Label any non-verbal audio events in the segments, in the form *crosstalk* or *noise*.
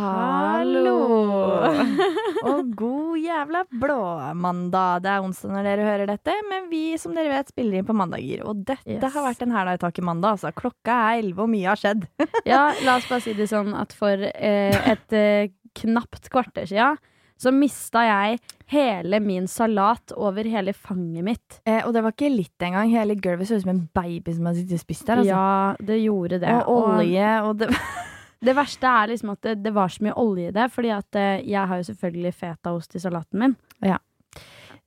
Hallo! *laughs* Og god jævla blåmandag. Det er onsdag når dere hører dette, men vi som dere vet spiller inn på mandager. Og dette Yes. har vært en hæla i taket mandag. Altså. Klokka er elleve, og mye har skjedd. *laughs* Ja, la oss bare si det sånn at for eh, et eh, knapt kvarter sia så mista jeg hele min salat over hele fanget mitt. Eh, og det var ikke litt engang. Hele gulvet så ut som en baby som har sittet og spist der. Altså. Ja, det gjorde det. og olje, og det *laughs* det verste er liksom at det, det var så mye olje i det, fordi at eh, jeg har jo selvfølgelig fetaost i salaten min. Ja.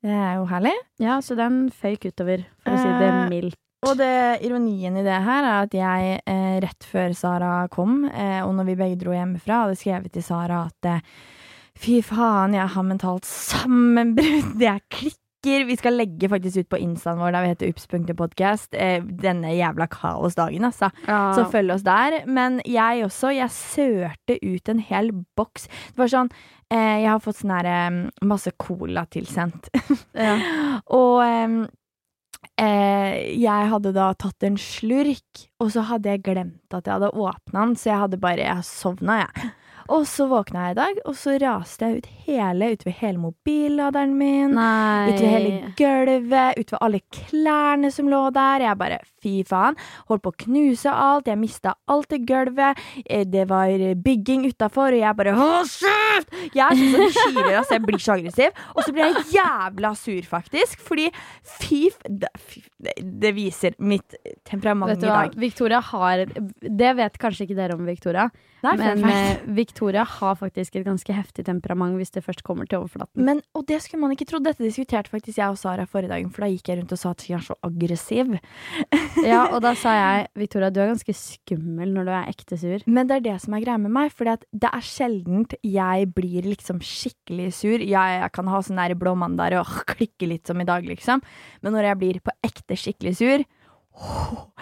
Det er jo herlig. Ja, så den føyk utover, for å si det Eh, mildt. Og det, ironien i det her er at jeg eh, rett før Sara kom, eh, og når vi begge dro hjemmefra, hadde skrevet til Sara at eh, fy faen, jeg har mentalt sammenbrudd, jeg klikker. Vi skal legge faktisk ut på instaen vår der vi heter ups.podcast eh, denne jævla kaosdagen, altså. Ja. Så følg oss der. Men jeg også, jeg sørte ut en hel boks. Det var sånn eh, Jeg har fått sånn her eh, masse cola tilsendt. *laughs* ja. Og eh, jeg hadde da tatt en slurk, og så hadde jeg glemt at jeg hadde åpna den, så jeg hadde bare Jeg sovna, jeg. Og så våkna jeg i dag, og så raste jeg ut hele utover hele mobilladeren min. Nei. Utover hele gulvet, utover alle klærne som lå der. Jeg bare fy faen. Holdt på å knuse alt. Jeg mista alt i gulvet. Eh, Det var bygging utafor, og jeg bare hold kjeft! Jeg er sånn som kiler, altså. Jeg blir så aggressiv. Og så blir jeg jævla sur, faktisk. Fordi fy. Det, viser mitt temperament i dag. Victoria har Det vet kanskje ikke dere om Victoria, Nei, men eh, Victoria har faktisk et ganske heftig temperament hvis det først kommer til overflaten. Men, og det skulle man ikke trodd. Dette diskuterte faktisk jeg og Sara forrige dagen, for da gikk jeg rundt og sa at jeg er så aggressiv. *laughs* Ja, og da sa *laughs* jeg Victoria, du er ganske skummel når du er ekte sur. Men det er det som er greia med meg, for det er sjeldent jeg blir liksom skikkelig sur. Ja, jeg kan ha sånn der blå mandag og *laughs* klikke litt som i dag, liksom. Men når jeg blir på ekte skikkelig sur,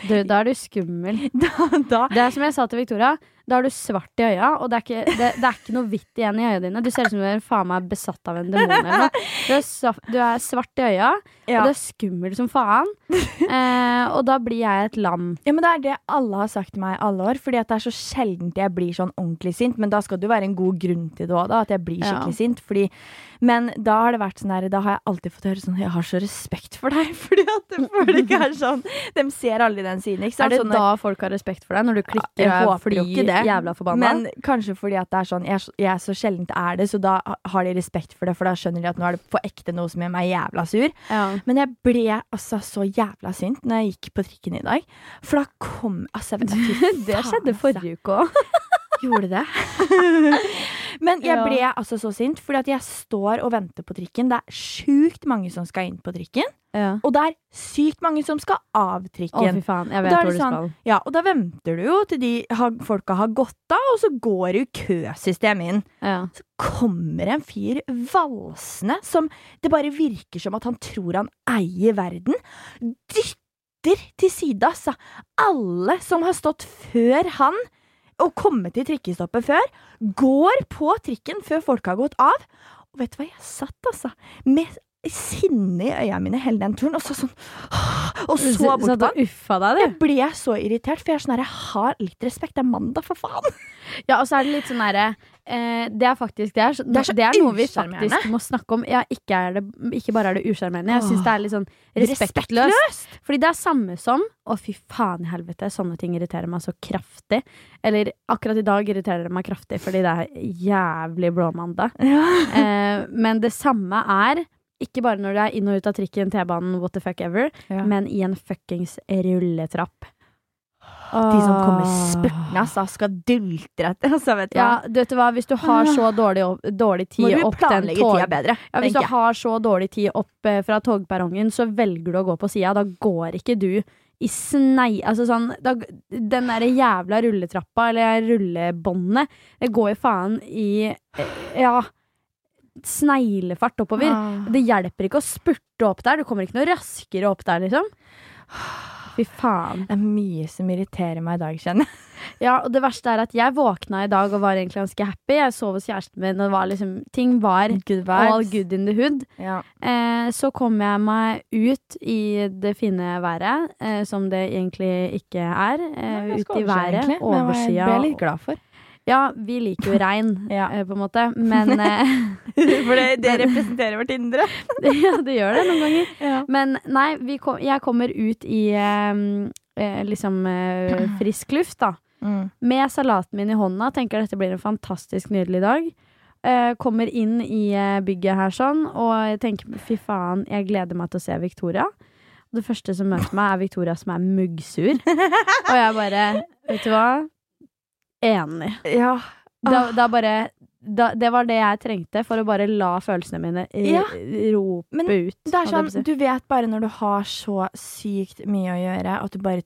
Du, da er du skummel. da, da Det er som jeg sa til Victoria, da har du svart i øya, og det er ikke, det, det er ikke noe hvitt igjen i øya dine. Du ser ut som du er faen meg besatt av en demon eller noe. Du er, sa- du er svart i øya, ja. og du er skummel som faen. Eh, og da blir jeg et lam. ja, men det er det alle har sagt til meg i alle år, fordi at det er så sjelden jeg blir sånn ordentlig sint. Men da skal det jo være en god grunn til det òg, da, at jeg blir Ja. skikkelig sint. Fordi, men da har det vært sånn der, da har jeg alltid fått høre sånn Jeg har så respekt for deg, *laughs* fordi at *laughs* folk er sånn De ser aldri den siden, ikke sant? Er det Sånn da folk har respekt for deg? Når du klikker jeg er håper jo ikke det. Jævla forbanna? Men kanskje fordi at det er sånn jeg, jeg så sjeldent er det, så da har de respekt for det, for da skjønner de at nå er det på ekte noe som gjør meg jævla sur. ja. Men jeg ble altså så jævla sint når jeg gikk på trikken i dag. For da kom Altså, vet *laughs* Det skjedde altså. forrige uke òg. *laughs* Gjorde det? *laughs* Men jeg Ja. ble altså så sint, fordi at jeg står og venter på trikken. Det er sjukt mange som skal inn på trikken, Ja. og det er sykt mange som skal av Å, trikken. fy faen. Jeg Og vet da hvor du sånn-. Ja, og da venter du jo til de har, folka har gått av, og så går jo køsystemet inn. Ja. Så kommer en fyr valsende som det bare virker som at han tror han eier verden. Dytter til side, altså. Alle som har stått før han og komme til trikkestoppet før, går på trikken før folk har gått av. Og vet du hva, jeg satt altså med sinne i øya mine hele den turen, og så sånn Og så bort på han. Jeg ble så irritert, for jeg sånn her, jeg har litt respekt. Det er mandag, for faen. Ja, og så er det litt sånn derre eh, Det er faktisk det er, så, Det er noe vi faktisk må snakke om. Ja, ikke, er det, ikke bare er det usjarmerende, jeg syns det er litt sånn respektløst. Respektløst! Fordi det er samme som Å, fy faen i helvete, sånne ting irriterer meg så kraftig. Eller akkurat i dag irriterer det meg kraftig fordi det er jævlig blåmandag. *laughs* Ja. Eh, men det samme er ikke bare når du er inn og ut av trikken, T-banen, what the fuck ever, Ja. men i en fuckings rulletrapp. De som kommer Åh. spurtende, altså, skal dulte etter. Altså, vet du Ja, hva? vet du hva, hvis du har så dårlig, opp, dårlig Må tid opp den tog... bedre, Ja, hvis du har så dårlig tid opp eh, fra togperrongen, så velger du å gå på sida. Da går ikke du i snei... Altså sånn da, Den derre jævla rulletrappa, eller rullebåndet, det går jo faen i eh, Ja sneglefart oppover. Ah. Det hjelper ikke å spurte opp der. Du kommer ikke noe raskere opp der, liksom. Fy faen. Det er mye som irriterer meg i dag, kjenner jeg. *laughs* Ja, og det verste er at jeg våkna i dag og var egentlig ganske happy. Jeg sov hos kjæresten min, og var liksom, ting var Good all good in the hood. Ja. Eh, så kom jeg meg ut i det fine været, eh, som det egentlig ikke er. Eh, ut i været, overskyet, Det ble. Jeg litt glad for. Ja, vi liker jo regn, *laughs* Ja. eh, på en måte, men *laughs* eh, For det, det *laughs* representerer vårt indre. Ja, det gjør det noen ganger. Ja. Men nei, vi kom, jeg kommer ut i eh, eh, liksom eh, *clears throat* frisk luft, da. Mm. Med salaten min i hånda. Tenker dette blir en fantastisk nydelig dag. Eh, kommer inn i bygget her sånn, og jeg tenker fy faen, jeg gleder meg til å se Victoria. Det første som møter meg, er Victoria som er muggsur. Og jeg bare, vet du hva? Enig. Ja. Da, da bare da, Det var det jeg trengte for å bare la følelsene mine i, Ja. rope Men ut. Det er sånn, du vet bare når du har så sykt mye å gjøre, at du bare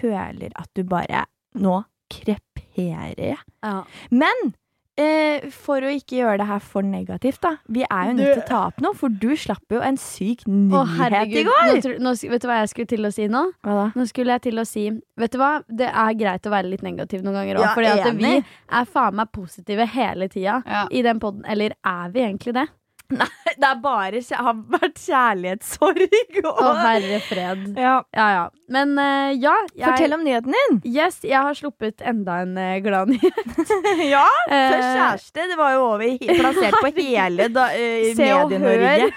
føler at du bare Nå kreperer jeg. Ja. Men eh, for å ikke gjøre det her for negativt, da. Vi er jo nødt til å ta opp noe, for du slapp jo en syk Å, nyhet i går. Nå, tro- nå, sk- vet du hva jeg skulle til å si nå? Hva da? Nå skulle jeg til å si Vet du hva, det er greit å være litt negativ noen ganger òg. Ja, fordi at enig. vi er faen meg positive hele tida Ja. i den poden. Eller er vi egentlig det? *laughs* Det er bare har vært kjærlighetssorg Å, og herre fred. ja. Ja ja. Men uh, ja. Jeg, Fortell om nyheten din! Yes, jeg har sluppet enda en uh, glad nyhet. *laughs* ja, *laughs* Eh, Først kjæreste. Det var jo over, plassert på hele da, eh, Se og Medie-Norge.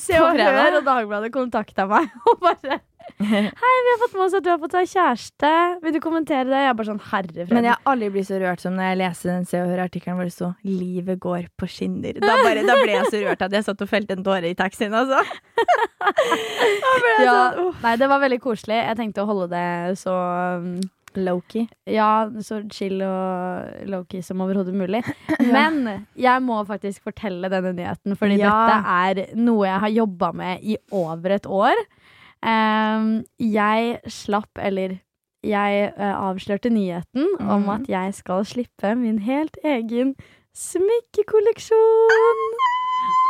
Se og. Hør og Dagbladet kontakta meg og bare *laughs* Hei, vi har fått med oss at du har fått deg kjæreste. Vil du kommentere det? Jeg er bare sånn herre. Men jeg har aldri blitt så rørt som når jeg leser den Se og Hør-artikkelen hvor det sto 'Livet går på skinner'. Da, bare, da ble jeg så rørt at jeg satt og felte en tåre i taxien, altså. *laughs* Ja, sånn. Nei, det var veldig koselig. Jeg tenkte å holde det så um, Loki. Ja, så chill og low-key som overhodet mulig. *laughs* Men jeg må faktisk fortelle denne nyheten, fordi Ja. dette er noe jeg har jobba med i over et år. Jeg slapp, eller jeg eh, avslørte nyheten om Mhm. at jeg skal slippe min helt egen smykkekolleksjon.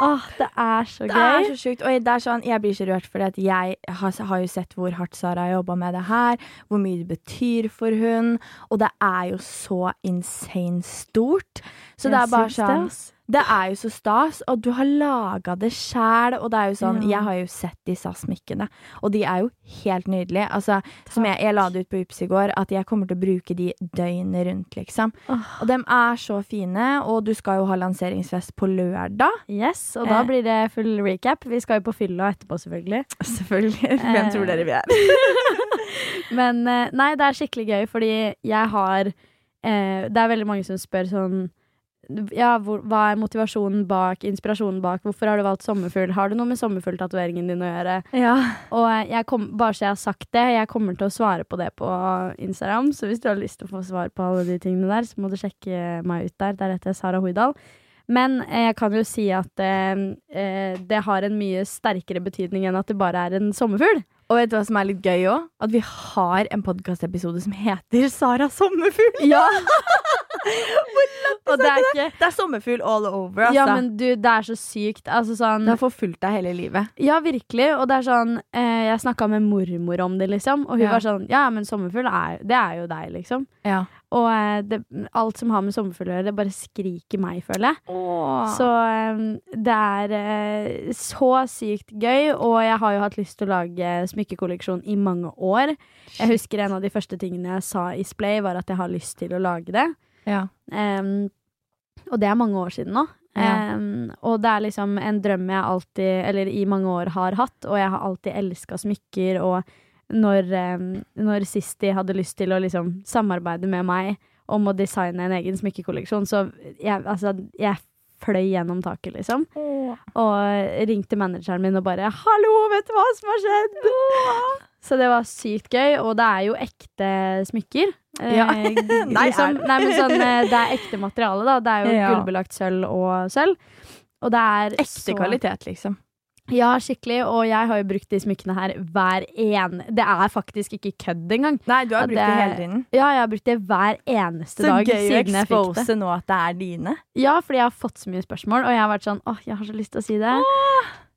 Åh, det er så Det er så sjukt. Og det er sånn, jeg blir så rørt, for jeg har, har jo sett hvor hardt Sara har jobba med det her. Hvor mye det betyr for hun. Og det er jo så insane stort. Så det er bare sånn det. Det er jo så stas, og du har laga det sjæl. Og det er jo sånn, Ja. jeg har jo sett disse smykkene, og de er jo helt nydelige. Altså, som jeg, jeg la det ut på Ups i går, at jeg kommer til å bruke de døgnet rundt, liksom. Oh. Og dem er så fine, og du skal jo ha lanseringsfest på lørdag. Yes, og da Eh. blir det full recap. Vi skal jo på fylla etterpå, selvfølgelig. *laughs* Selvfølgelig. Hvem Eh. tror dere vi er? *laughs* Men eh, nei, det er skikkelig gøy, fordi jeg har eh, Det er veldig mange som spør sånn ja, hvor, Hva er motivasjonen bak, inspirasjonen bak? Hvorfor har du valgt sommerfugl? Har du noe med sommerfugltatoveringen din å gjøre? Ja. Og eh, kom, bare så jeg har sagt det, jeg kommer til å svare på det på Instagram. Så hvis du har lyst til å få svar på alle de tingene der, så må du sjekke meg ut der. Der heter jeg Sara Hoidal. Men eh, jeg kan jo si at eh, eh, det har en mye sterkere betydning enn at det bare er en sommerfugl. Og vet du hva som er litt gøy òg? At vi har en podkastepisode som heter Sara sommerfugl. *laughs* Ja. Og det er ikke Det er sommerfugl all over, altså. Ja, men du, det er så sykt. Altså sånn det har forfulgt deg hele livet. Ja, virkelig. Og det er sånn eh, Jeg snakka med mormor om det, liksom. Og hun Ja. var sånn Ja, men sommerfugl, er, det er jo deg, liksom. Ja. Og eh, det, alt som har med sommerfugler å gjøre, det bare skriker meg, føler jeg. Åh. Så eh, det er eh, så sykt gøy, og jeg har jo hatt lyst til å lage smykkekolleksjon i mange år. Jeg husker en av de første tingene jeg sa i Splay, var at jeg har lyst til å lage det. ja. Um, og det er mange år siden nå. Ja. Um, og det er liksom en drøm jeg alltid, eller i mange år, har hatt. Og jeg har alltid elska smykker. Og når, når de hadde lyst til å liksom samarbeide med meg om å designe en egen smykkekolleksjon, så jeg, altså, jeg fløy gjennom taket, liksom. Og ringte manageren min og bare 'Hallo, vet du hva som har skjedd?' *laughs* Så det var sykt gøy, og det er jo ekte smykker. Eh, Ja. *laughs* Eh, liksom, *laughs* nei, men sånn, eh, det er ekte materiale, da. Det er jo Ja. gullbelagt sølv og sølv. Og det er Ekte så kvalitet, liksom. Ja, skikkelig. Og jeg har jo brukt de smykkene her hver en Det er faktisk ikke kødd engang. Nei, du har brukt det- det hele tiden. Ja, jeg har brukt det hver eneste Så dag gøy å siden jeg fikk det. expose nå at det er dine. Ja, fordi jeg har fått så mye spørsmål, og jeg har vært sånn åh, jeg har så lyst til å si det.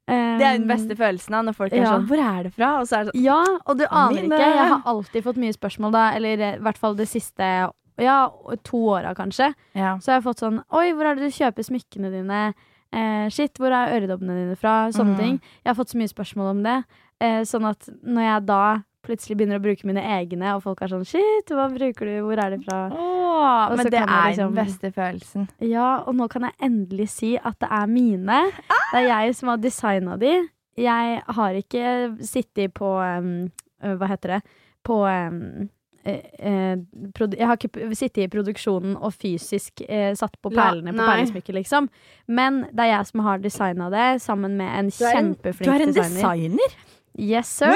Det er den beste følelsen av når folk er ja. sånn 'Hvor er det fra?' Og så er det sånn Ja, og du aner Mine. ikke. Jeg har alltid fått mye spørsmål da, eller eh, i hvert fall det siste ja, to åra kanskje. ja. Så har jeg fått sånn Oi, hvor er det du kjøper smykkene dine? Eh, shit, hvor er øredobbene dine fra? Sånne mm. ting. Jeg har fått så mye spørsmål om det. Eh, sånn at når jeg da plutselig begynner å bruke mine egne, og folk er sånn shit, hva bruker du, hvor er de fra? Åh, men det er liksom- den beste følelsen. Ja, og nå kan jeg endelig si at det er mine. Det er jeg som har designa de. Jeg har ikke sittet på um, Hva heter det? På um, jeg har ikke sittet i produksjonen og fysisk eh, satt på perlene på perlesmykket, liksom. Men det er jeg som har designa det, sammen med en Du designer en, kjempeflink du er en designer. designer. Yes, sir.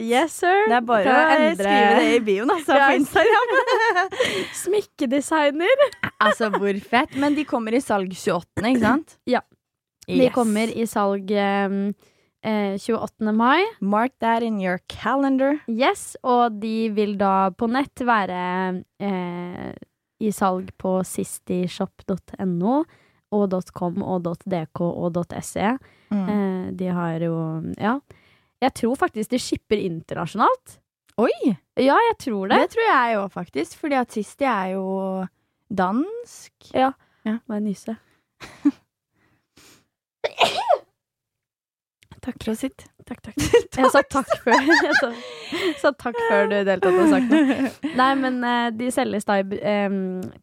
Yes, sir. Det er bare Kan å endre- skrive det i bioen, altså, på Instagram. Smykkedesigner. altså, hvor fett. Men de kommer i salg 28., ikke sant? Ja. De Yes. kommer i salg um, eh, 28. mai. Mark that in your calendar. Yes, og de vil da på nett være eh, i salg på sistishop.no og .com og .dk og .se. Mm. Eh, de har jo Ja. Jeg tror faktisk de shipper internasjonalt. Oi! Ja, jeg tror det. Det tror jeg òg, faktisk. Fordi at Sisti er jo dansk. Ja. Ja. Må jeg nyse? *laughs* Takk. Prosit. Takk, takk. *laughs* Jeg sa takk før. *laughs* Jeg sa, sa takk før du deltok og sagt noe. *laughs* Nei, men eh, de selges da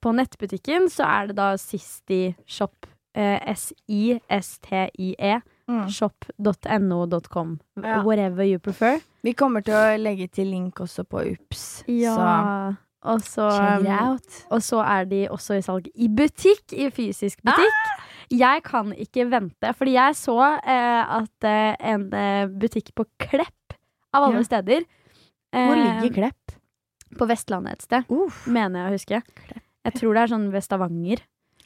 På nettbutikken så er det da Sisti Shop. eh, S-I-S-T-I-E. Mm. Shop.no.com. Whatever you prefer. Vi kommer til å legge til link også på UPS. Ja. Og så, um, og så er de også i salg i butikk. I fysisk butikk. Jeg kan ikke vente, fordi jeg så eh, at eh, en eh, butikk på Klepp, av alle Ja. steder Hvor eh, ligger Klepp? På Vestlandet et sted, Uff. mener jeg å huske. Jeg tror det er sånn ved Stavanger.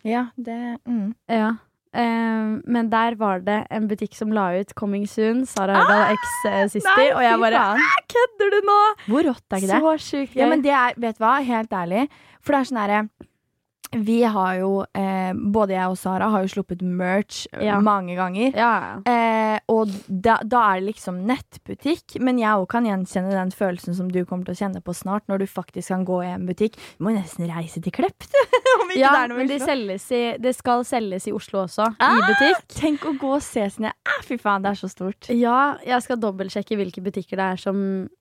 Ja, det mm. Ja. Eh, men der var det en butikk som la ut 'Coming Soon', Sara Hørdal X eh, Sister, og jeg bare Kødder du nå?! Hvor rått er ikke det? Så sjukt gøy. Ja, men det er, vet du hva, helt ærlig. For det er sånn herre Vi har jo, eh, både jeg og Sara har jo sluppet merch eh, Ja. mange ganger. ja. Eh, og da, da er det liksom nettbutikk, men jeg òg kan gjenkjenne den følelsen som du kommer til å kjenne på snart, når du faktisk kan gå i en butikk. Du må nesten reise til Klepp, *laughs* ja, det men i de Oslo. selges i, det skal selges i Oslo også, Ah! i butikk. Tenk å gå og se sine ah, Fy faen, det er så stort. Ja, jeg skal dobbeltsjekke hvilke butikker det er som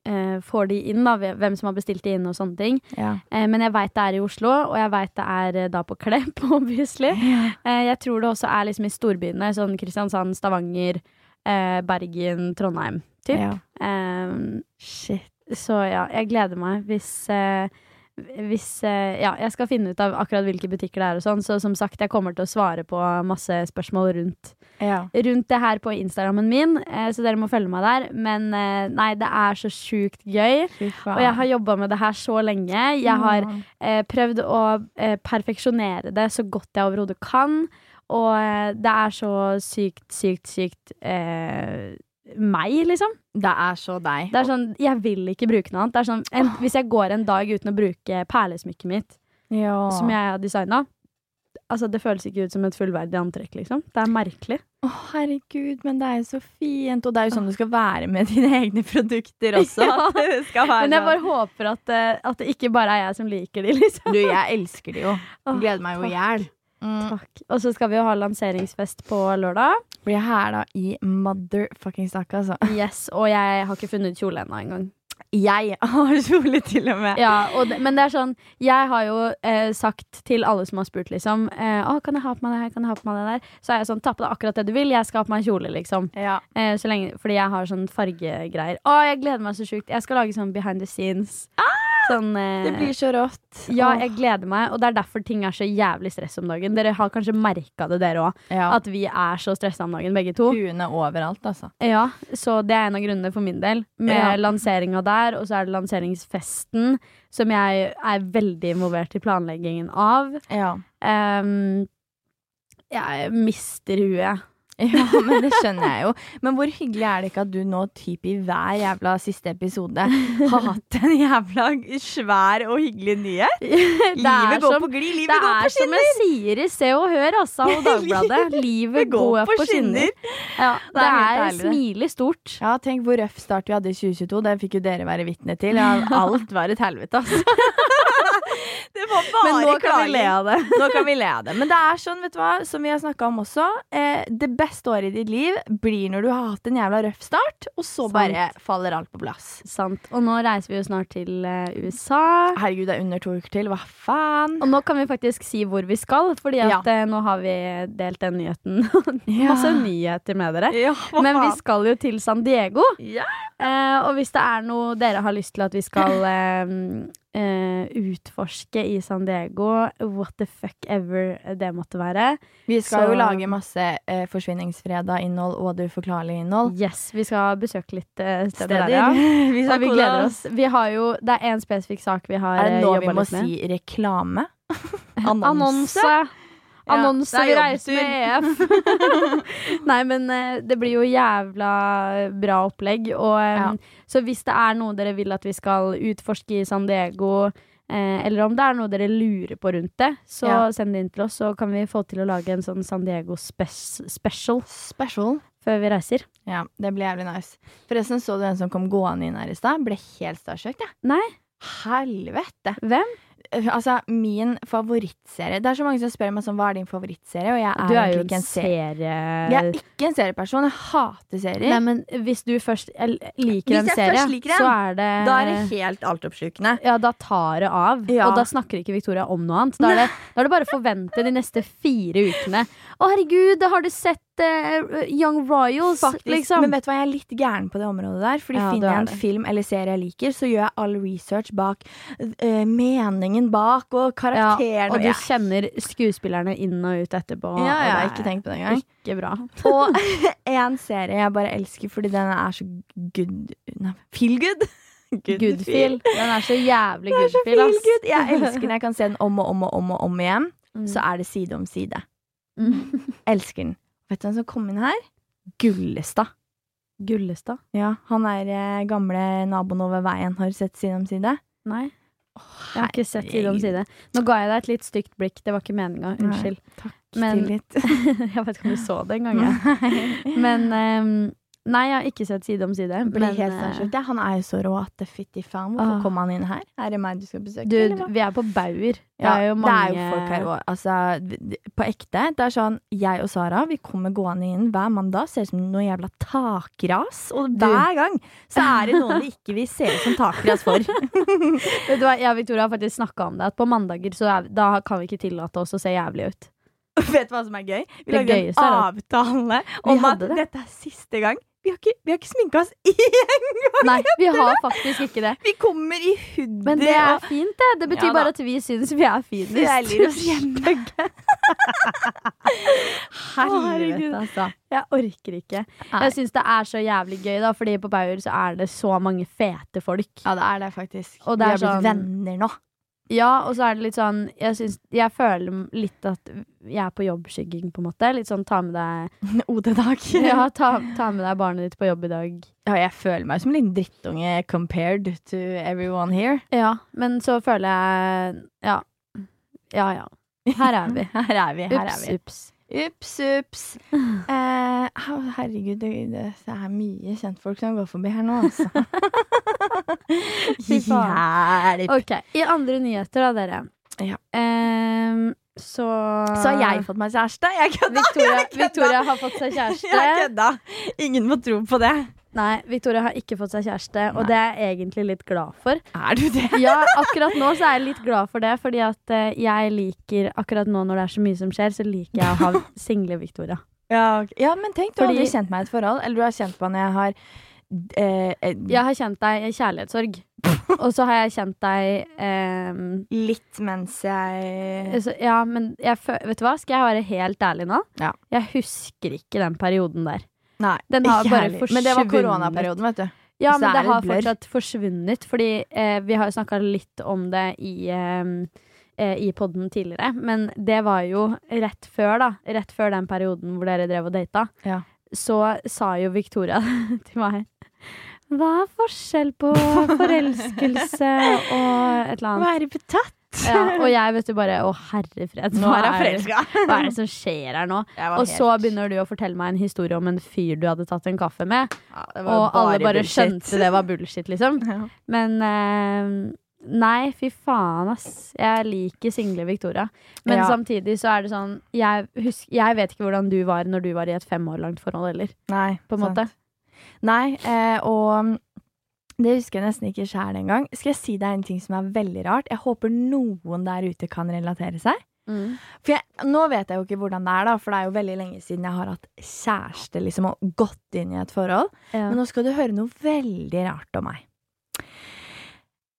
eh, får de inn, da, hvem som har bestilt de inn og sånne ting. Ja. Eh, men jeg veit det er i Oslo, og jeg veit det er da på Klepp, *laughs* obviously. Eh, jeg tror det også er liksom i storbyene, sånn Kristiansand, Stavanger, eh, Bergen, Trondheim, typ. Ja. Um, Shit. så ja, jeg gleder meg hvis eh, hvis eh, Ja, jeg skal finne ut av akkurat hvilke butikker det er og sånn, så som sagt, jeg kommer til å svare på masse spørsmål rundt Ja. rundt det her på Instagrammen min, eh, så dere må følge meg der. Men eh, nei, det er så sjukt gøy. Og jeg har jobba med det her så lenge. Jeg har eh, prøvd å eh, perfeksjonere det så godt jeg overhodet kan. Og det er så sykt, sykt, sykt eh, meg, liksom. Det er så deg. Det er sånn, Jeg vil ikke bruke noe annet. Det er sånn, en, hvis jeg går en dag uten å bruke perlesmykket mitt, Ja. som jeg har designa Altså, det føles ikke ut som et fullverdig antrekk, liksom. Det er merkelig. Å, herregud, men det er jo så fint. Og det er jo sånn det skal være med dine egne produkter også. *laughs* Ja. Men jeg sånn. bare håper at, eh, at det ikke bare er jeg som liker de, liksom. Du, jeg elsker de jo. Gleder meg jo i hjel. Mm. Takk. Og så skal vi jo ha lanseringsfest på lørdag. Blir jeg her da i motherfuckings stakk, altså. *laughs* Yes, Og jeg har ikke funnet kjole ennå engang. Jeg har kjole til og med. Ja, og det, men det er sånn Jeg har jo eh, sagt til alle som har spurt, liksom eh, Å, kan jeg ha på meg det her, kan jeg ha på meg det der? Så er jeg sånn, ta på deg akkurat det du vil, jeg skal ha på meg kjole, liksom. Ja. Eh, så lenge, fordi jeg har sånn fargegreier. Å, jeg gleder meg så sjukt. Jeg skal lage sånn behind the scenes. Sånn eh, Det blir så rått. Ja, jeg gleder meg, og det er derfor ting er så jævlig stress om dagen. Dere har kanskje merka det, dere òg. ja. At vi er så stressa om dagen, begge to. Huene overalt, altså. Ja, så det er en av grunnene for min del. Med Ja. lanseringa der, og så er det lanseringsfesten, som jeg er veldig involvert i planleggingen av. Ja. Ehm, jeg mister huet. *laughs* ja, men det skjønner jeg jo. Men hvor hyggelig er det ikke at du nå typ i hver jævla siste episode har hatt en jævla svær og hyggelig nyhet? *laughs* Livet går som- på glid, livet går på skinner! Det er som jeg sier i Se og Hør, altså, og *laughs* Dagbladet. Livet går på skinner. Ja, Det er er smilig stort. Ja, tenk hvor røff start vi hadde i 2022. Det fikk jo dere være vitne til. Ja, alt var et helvete, altså. *laughs* Det var bare Men nå kan vi le av det. *laughs* Nå kan vi le av det. Men det er sånn, vet du hva, som vi har snakka om også. Eh, det beste året i ditt liv blir når du har hatt en jævla røff start, og så Sant. bare faller alt på plass. Sant. Og nå reiser vi jo snart til eh, USA. Herregud, det er under to uker til. Hva faen? Og nå kan vi faktisk si hvor vi skal, Fordi at Ja. eh, nå har vi delt den nyheten. *laughs* Masse nyheter med dere. Ja, Men vi skal jo til San Diego. Ja. Eh, og hvis det er noe dere har lyst til at vi skal eh, eh, utforske i San Diego, what the fuck ever det måtte være Vi skal Så- jo lage masse uh, Forsvinningsfredag-innhold og det uforklarlige innhold. Yes, vi skal besøke litt uh, steder, Steder. der, ja. *laughs* vi Og vi gleder oss. Vi har jo, det er én spesifikk sak vi har jobba litt med. Er det eh, nå vi må si reklame? *laughs* Annonse. Annonse, det er vi reiser med EF. *laughs* Nei, men eh, det blir jo jævla bra opplegg. Og, eh, Ja. Så hvis det er noe dere vil at vi skal utforske i San Diego, eh, eller om det er noe dere lurer på rundt det, så Ja. send det inn til oss, så kan vi få til å lage en sånn San Diego spes special Special. før vi reiser. Ja, det blir jævlig nice. Forresten, så du en som kom gående inn her i stad? Ble helt starstruck, jeg. Helvete. Hvem? Altså, min favorittserie Det er så mange som spør meg sånn, hva er din favorittserie, og jeg er, Du er jo ikke en serie. Jeg er ikke en serieperson. Jeg hater serier. Nei, men hvis du først liker en serie, liker den, så er det da er det helt altoppslukende. Ja, da tar det av. Ja. Og da snakker ikke Victoria om noe annet. Da er det, da er det bare å forvente de neste fire ukene. Å, herregud, har du sett uh, Young Royals? Faktisk. Liksom. Men vet du hva, jeg er litt gæren på det området der. Fordi Ja, finner er jeg en det. film eller serie jeg liker, så gjør jeg all research bak uh, meningen bak og ja, karakteren. og du jeg- kjenner skuespillerne inn og ut etterpå. ja, ja, har ikke tenk på det engang. Ikke bra. *laughs* Og en serie jeg bare elsker fordi den er så good Nei, feel good. *laughs* Good feel. Den er så jævlig er good så feel, good. Jeg elsker *laughs* når jeg kan se den om og om og om og om igjen. Mm. Så er det side om side. Mm. *laughs* Elsker den. Vet du hvem som kom inn her? Gullestad. Gullestad? Ja, han er eh, gamle naboen over veien. Har du sett Side om side? Nei. Jeg har ikke sett side om side. Nå ga jeg deg et litt stygt blikk. Det var ikke meninga. Nei. Unnskyld. Takk. Men- Tillit. *laughs* jeg vet ikke om du så det engang. jeg. Men ehm, Nei, jeg har ikke sett Side om side. Men, helt eh. Han er jo så rå at det fytti faen. Hvorfor Ah. kom han inn her? Er det meg du skal besøke? du, vi er på Bauer. Det Ja, er jo mange det er jo folk her òg. Altså, på ekte. Det er sånn, jeg og Sara vi kommer gående inn hver mandag, ser ut som noe jævla takras. Og Du. hver gang så er det noen vi ikke vil se ut som takras for. *laughs* Vet du hva, Jeg og Victoria har faktisk snakka om det. At på mandager så er, da kan vi ikke tillate oss å se jævlig ut. *laughs* Vet du hva som er gøy? Vi lager lagde en avtale om at det. dette er siste gang. Vi har ikke, vi har ikke sminka oss *laughs* én gang! Nei, vi har faktisk ikke det. Vi kommer i huddet. Men det er fint, det. Det betyr Ja bare at vi syns vi er finest. Svelger oss hjemme. Helvete, altså. Jeg orker ikke. Nei. Jeg syns det er så jævlig gøy, da, fordi på Bauer så er det så mange fete folk. Ja, det er det faktisk. Og det vi er har blitt sånn- venner nå. Ja, og så er det litt sånn Jeg, synes, jeg føler litt at jeg er på jobbskygging, på en måte. Litt sånn ta med deg *laughs* OD-dag. *laughs* Ja, ta, ta med deg barnet ditt på jobb i dag. Ja, jeg føler meg som en liten drittunge compared to everyone here. Ja, men så føler jeg Ja. Ja ja. Her er vi. *laughs* Her er vi. Her Ups, er vi. ups. Ups, ups. *laughs* Eh, herregud, det, det er mye kjentfolk som går forbi her nå, altså. *laughs* Hjelp. Ok, I andre nyheter, da, dere. Ja. Eh, så Så har jeg fått meg kjæreste. Jeg kødda! Victoria, Victoria har fått seg kjæreste. Jeg kødda. Ingen må tro på det. Nei, Victoria har ikke fått seg kjæreste, og Nei. det er jeg egentlig litt glad for. Er du det? Ja, akkurat nå så er jeg litt glad for det, fordi at eh, jeg liker Akkurat nå når det er så mye som skjer, så liker jeg å ha *laughs* single Victoria. Ja, ja men tenk, du har Fordi- aldri kjent meg i et forhold. Eller du har kjent meg når jeg har eh, eh, Jeg har kjent deg i kjærlighetssorg, og så har jeg kjent deg eh, litt mens jeg så, Ja, men jeg, vet du hva, skal jeg være helt ærlig nå? Ja. Jeg husker ikke den perioden der. Nei, Den har bare heller. Men det var koronaperioden, vet du. Ja, men det det har fortsatt forsvunnet, fordi eh, vi har jo snakka litt om det i eh, eh, i podden tidligere, men det var jo rett før, da. Rett før den perioden hvor dere drev og data. Ja. Så sa jo Victoria *laughs* til meg Hva er forskjell på *laughs* forelskelse og et eller annet? Være betatt. Ja, og jeg vet jo bare Å, herre fred. Nå er hva. Hva er det som skjer her nå? *laughs* Og helt... Så begynner du å fortelle meg en historie om en fyr du hadde tatt en kaffe med. ja, og bare alle bare bullshit. skjønte det var bullshit, liksom. *laughs* Ja. Men eh, Nei, fy faen, ass. Jeg liker single Victoria. Men samtidig så er det sånn jeg, husk, jeg vet ikke hvordan du var når du var i et fem år langt forhold heller. Nei, På en sant. måte. Nei, eh, og det husker jeg nesten ikke sjæl engang. Skal jeg si deg en ting som er veldig rart? Jeg håper noen der ute kan relatere seg. For jeg, nå vet jeg jo ikke hvordan det er, da, for det er jo veldig lenge siden jeg har hatt kjæreste liksom, og gått inn i et forhold. Ja. Men nå skal du høre noe veldig rart om meg.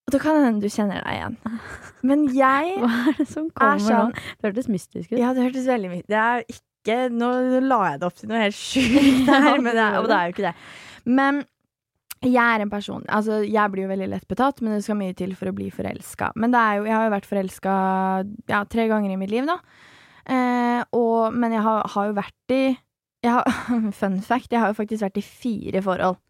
Og det kan hende du kjenner deg igjen. *laughs* Men jeg Hva er det som er kommer sånn nå? Det hørtes mystisk ut. Ja, det hørtes veldig mye Det er ikke Nå la jeg det opp til noe helt sjukt her, men det er, og det er jo ikke det. Men jeg er en person Altså, jeg blir jo veldig lett betatt, men det skal mye til for å bli forelska. Men det er jo Jeg har jo vært forelska ja, tre ganger i mitt liv, da. Eh, og, men jeg har, har jo vært i har, *laughs* Fun fact, jeg har jo faktisk vært i fire forhold.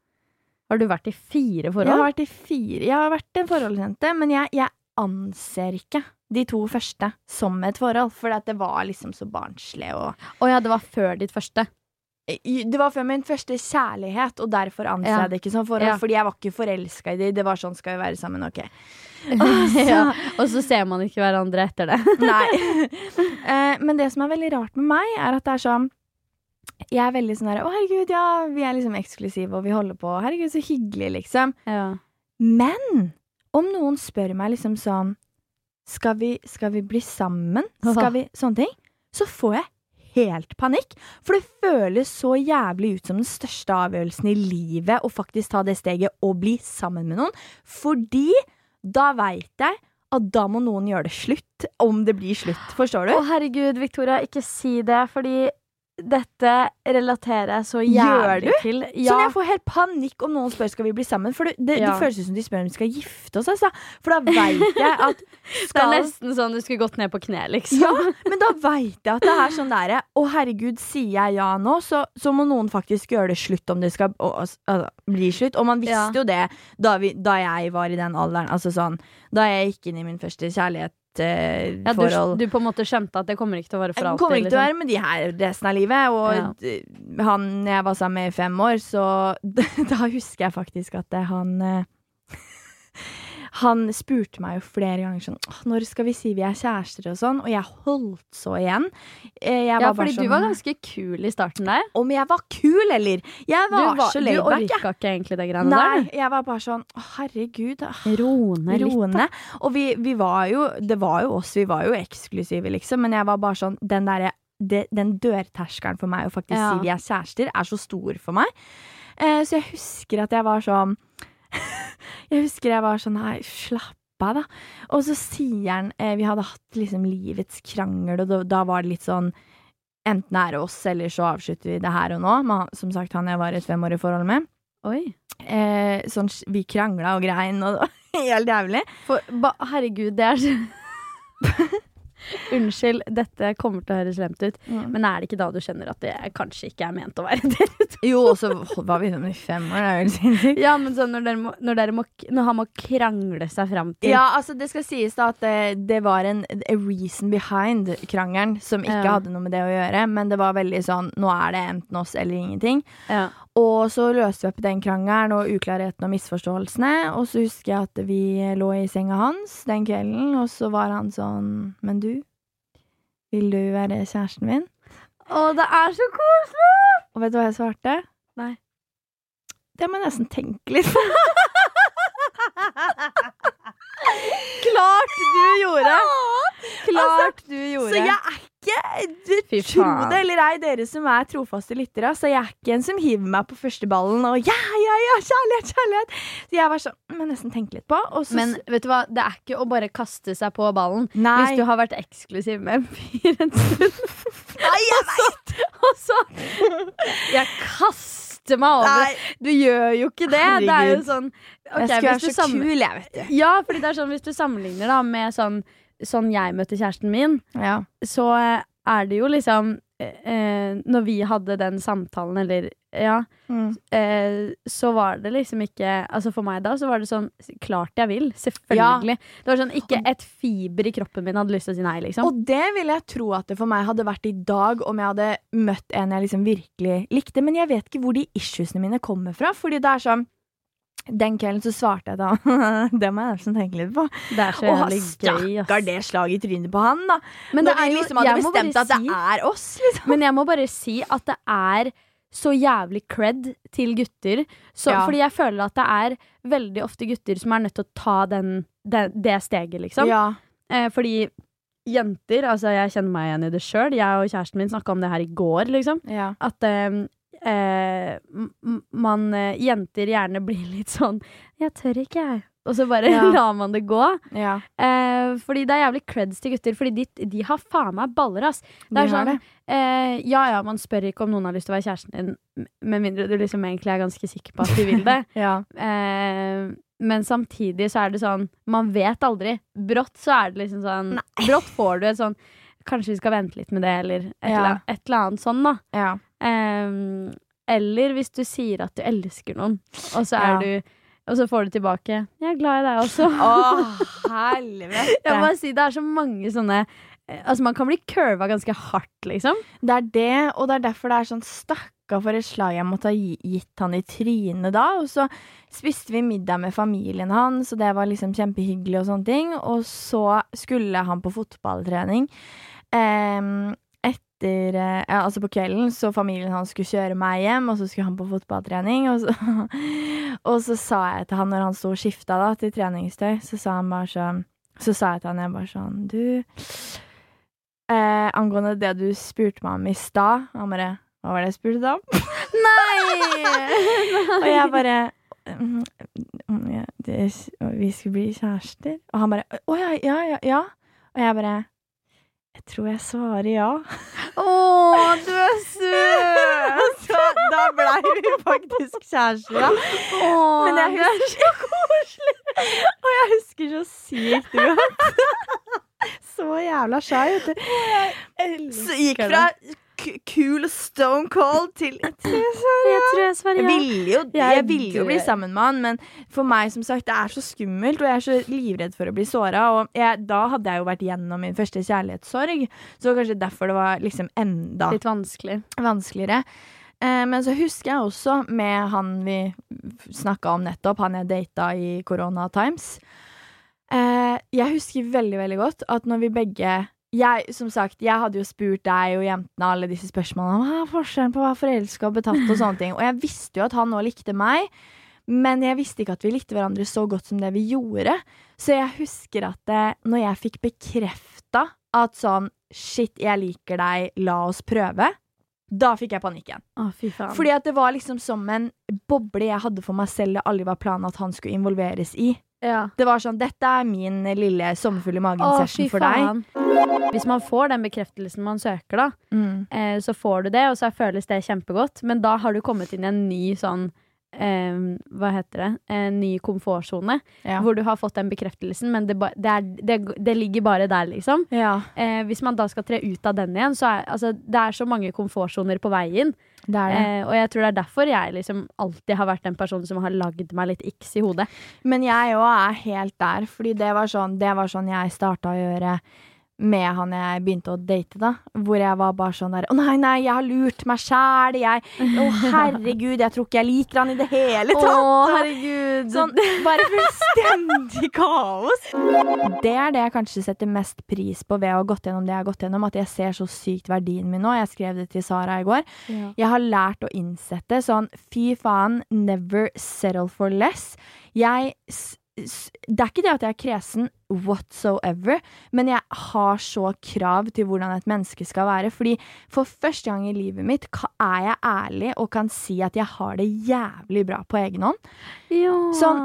Har du vært i fire forhold? Jeg har vært i fire Jeg har vært en forholdsjente, men jeg, jeg anser ikke de to første som et forhold, for det var liksom så barnslig og Å ja, det var før ditt første. Det var før min første kjærlighet, og derfor anser Ja. jeg det ikke som forhold. Ja. Fordi jeg var ikke forelska i dem. Det var sånn skal vi være sammen, ok. *laughs* ja. Og så ser man ikke hverandre etter det. *laughs* Nei. Uh, *laughs* Men det som er veldig rart med meg, er at det er sånn Jeg er veldig sånn der Å, herregud, ja, vi er liksom eksklusive, og vi holder på. Herregud, så hyggelig, liksom. Ja. Men om noen spør meg liksom sånn Skal vi, skal vi bli sammen? Skal vi Sånne ting. Så får jeg helt panikk. For det føles så jævlig ut som den største avgjørelsen i livet å faktisk ta det steget og bli sammen med noen. Fordi da veit jeg at da må noen gjøre det slutt. Om det blir slutt. Forstår du? Å herregud, Victoria, ikke si det, fordi dette relaterer jeg så Gjør jævlig til. Så jeg får helt panikk om noen spør skal vi bli sammen. For det, det, Ja. det føles ut som de spør om vi skal gifte oss. Altså. For da veit jeg at *laughs* Det er nesten sånn du skulle gått ned på kne, liksom. Ja, men da veit jeg at det er sånn derre Å, herregud, sier jeg ja nå, så, så må noen faktisk gjøre det slutt om det skal å, altså, bli slutt. Og man visste Ja. jo det da, vi, da jeg var i den alderen. Altså sånn Da jeg gikk inn i min første kjærlighet eh, Ja, du, du på en måte skjønte at det kommer ikke til å være for jeg alltid. kommer ikke til å liksom. være med de her resten av livet. Og Ja. han jeg var sammen med i fem år, så *laughs* da husker jeg faktisk at det, han eh, *laughs* Han spurte meg jo flere ganger sånn Når skal vi si vi er kjærester og sånn? Og jeg holdt så igjen. Eh, Ja, fordi sånn, du var ganske kul i starten der. Om jeg var kul, eller? Jeg var, var, så du laidback, Du orka ikke egentlig det greiene der? Nei, jeg var bare sånn herregud. Rone. Litt. roende. Og vi, vi var jo Det var jo oss, vi var jo eksklusive, liksom, men jeg var bare sånn Den derre Den dørterskelen for meg å faktisk Ja. si vi er kjærester, er så stor for meg. Eh, så jeg husker at jeg var sånn Jeg husker jeg var sånn Nei, slapp av, da. Og så sier han eh, Vi hadde hatt liksom livets krangel, og da, da var det litt sånn Enten er det oss, eller så avslutter vi det her og nå. Men som sagt, han jeg var i et femårig forhold med. Oi. Eh, sånn, vi krangla og grein, og det var *laughs* helt jævlig. For, ba, herregud, det er så *laughs* Unnskyld, dette kommer til å høres slemt ut, men er det ikke da du skjønner at det kanskje ikke er ment å være *laughs* dere to? Jo, og så var vi sånn i fem år, det er jo helt sinnssykt. Ja, men sånn når, dere må, når, dere må, når han må krangle seg fram til Ja, altså det skal sies da at det, det var en reason behind krangelen som ikke Ja. hadde noe med det å gjøre, men det var veldig sånn nå er det enten oss eller ingenting. Ja. Og så løste vi opp den krangelen og uklarheten og misforståelsene, og så husker jeg at vi lå i senga hans den kvelden, og så var han sånn Men du, vil du være kjæresten min? Å, det er så koselig! Og vet du hva jeg svarte? Nei. Det må jeg nesten tenke litt på. *laughs* Klart du gjorde! Klart du gjorde. Altså, Så jeg er ikke Tro det eller ei, dere som er trofaste lyttere, så jeg er ikke en som hiver meg på første ballen og ja, ja, ja, kjærlighet, kjærlighet. Så jeg var sånn Må nesten tenke litt på. Og så Men vet du hva, det er ikke å bare kaste seg på ballen Nei. hvis du har vært eksklusiv med en fyr en stund. *laughs* Nei, jeg vet! Og så Jeg kaster meg over. Nei. Du gjør jo ikke det. Det er jo sånn okay, jeg skulle være så kul, jeg, vet du. Ja, fordi det er sånn hvis du sammenligner da med sånn, sånn jeg møtte kjæresten min, Ja. så eh, er det jo liksom eh, Når vi hadde den samtalen, eller ja, Mm. eh, så var det liksom ikke Altså for meg da, så var det sånn Klart jeg vil. Selvfølgelig. Det var sånn Ikke et fiber i kroppen min hadde lyst til å si nei, liksom. Og det ville jeg tro at det for meg hadde vært i dag om jeg hadde møtt en jeg liksom virkelig likte. Men jeg vet ikke hvor de issuesene mine kommer fra. Fordi det er sånn den kvelden så svarte jeg da *laughs* Det må jeg nesten tenke litt på. Det er så Og stakkar det slaget i trynet på han, da. Men det Når er vi jo, liksom hadde bestemt at det er oss, liksom. Men jeg må bare si at det er så jævlig cred til gutter. Så, Ja. Fordi jeg føler at det er veldig ofte gutter som er nødt til å ta den, det, det steget, liksom. Ja. Eh, fordi jenter Altså, jeg kjenner meg igjen i det sjøl. Jeg og kjæresten min snakka om det her i går, liksom. ja. At eh, eh, man eh, Jenter gjerne blir litt sånn 'Jeg tør ikke, jeg'. Og så bare *laughs* Ja. lar man det gå. ja. Eh, fordi det er jævlig creds til gutter, fordi de, de har faen meg baller, ass. Det er De sånn, eh, ja ja, man spør ikke om noen har lyst til å være kjæresten din, med mindre du liksom egentlig er ganske sikker på at de vil det. *laughs* Ja. Eh, men samtidig så er det sånn, man vet aldri. Brått så er det liksom sånn Brått får du et sånn Kanskje vi skal vente litt med det, eller et, Ja. eller, annet, et eller annet sånn, da. ja. Eh, eller hvis du sier at du elsker noen, og så er Ja. du Og så får du tilbake 'Jeg er glad i deg også'. Å, *laughs* helvete. Jeg må si, Det er så mange sånne eh, Altså Man kan bli curva ganske hardt, liksom. Det er det, og det er derfor det er sånn stakka for et slag jeg måtte ha gitt han i trynet da. Og så spiste vi middag med familien hans, og det var liksom kjempehyggelig og sånne ting. Og så skulle han på fotballtrening. Em, etter eh, ja, Altså på kvelden, så familien hans skulle kjøre meg hjem, og så skulle han på fotballtrening. Og så, *laughs* og så sa jeg til han når han sto og skifta da, til treningstøy, så sa han bare sånn Så sa jeg til han jeg bare sånn Du Eh, angående det du spurte meg om i stad. Han bare Hva var det jeg spurte deg om? *laughs* og jeg bare «Mm, mm, Vi skulle bli kjærester. Og han bare Å ja, ja, ja, ja. Og jeg bare Jeg tror jeg svarer ja. Å, du er søt! *laughs* Så da blei vi faktisk kjærester, da. Men jeg er husker så koselig! Og jeg husker så sykt godt. *laughs* Så jævla shy, vet du. Gikk fra k- cool stone cold til *clears throat* Jeg tror jeg svarer ja. tror jeg ville jo, Jeg ville jo bli sammen med han, men for meg, som sagt, det er så skummelt, og jeg er så livredd for å bli såra. Og jeg, da hadde jeg jo vært gjennom min første kjærlighetssorg, så kanskje derfor det var liksom enda Litt vanskelig. vanskeligere. Eh, men så husker jeg også med han vi snakka om nettopp, han jeg data i Corona Times. Eh, jeg husker veldig, veldig godt at når vi begge jeg, som sagt, jeg hadde jo spurt deg og jentene alle disse spørsmålene om hva er forskjellen på å være forelska og betatt og sånne ting. Og jeg visste jo at han nå likte meg, men jeg visste ikke at vi likte hverandre så godt som det vi gjorde. Så jeg husker at det, når jeg fikk bekrefta at sånn shit, jeg liker deg, la oss prøve, da fikk jeg panikken. Å, fy faen. Fordi at det var liksom som en boble jeg hadde for meg selv, det aldri var planen at han skulle involveres i. ja. Det var sånn, dette er min lille sommerfugl i magen-session for deg. Hvis man får den bekreftelsen man søker, da, Mm. eh, så får du det, og så føles det kjempegodt. Men da har du kommet inn i en ny sånn eh, Hva heter det? En ny komfortsone. Ja. Hvor du har fått den bekreftelsen, men det, det, er, det, det ligger bare der, liksom. ja, Eh, hvis man da skal tre ut av den igjen, så er altså, det er så mange komfortsoner på veien. det det. Eh, og jeg tror det er derfor jeg liksom alltid har vært den personen som har lagd meg litt iks i hodet. Men jeg òg er helt der, fordi det var sånn, det var sånn jeg starta å gjøre med han jeg begynte å date, da. Hvor jeg var bare sånn der Å nei, nei, jeg har lurt meg sjæl, jeg Å herregud, jeg tror ikke jeg liker han i det hele tatt. Å herregud. Sånn bare fullstendig kaos. Det er det jeg kanskje setter mest pris på ved å ha gått gjennom det jeg har gått gjennom, at jeg ser så sykt verdien min nå. Jeg skrev det til Sara i går. Ja. Jeg har lært å innsette sånn fy faen, never settle for less. Jeg Det er ikke det at jeg er kresen whatsoever, men jeg har så krav til hvordan et menneske skal være. Fordi for første gang i livet mitt er jeg ærlig og kan si at jeg har det jævlig bra på egen hånd. Ja. Sånn,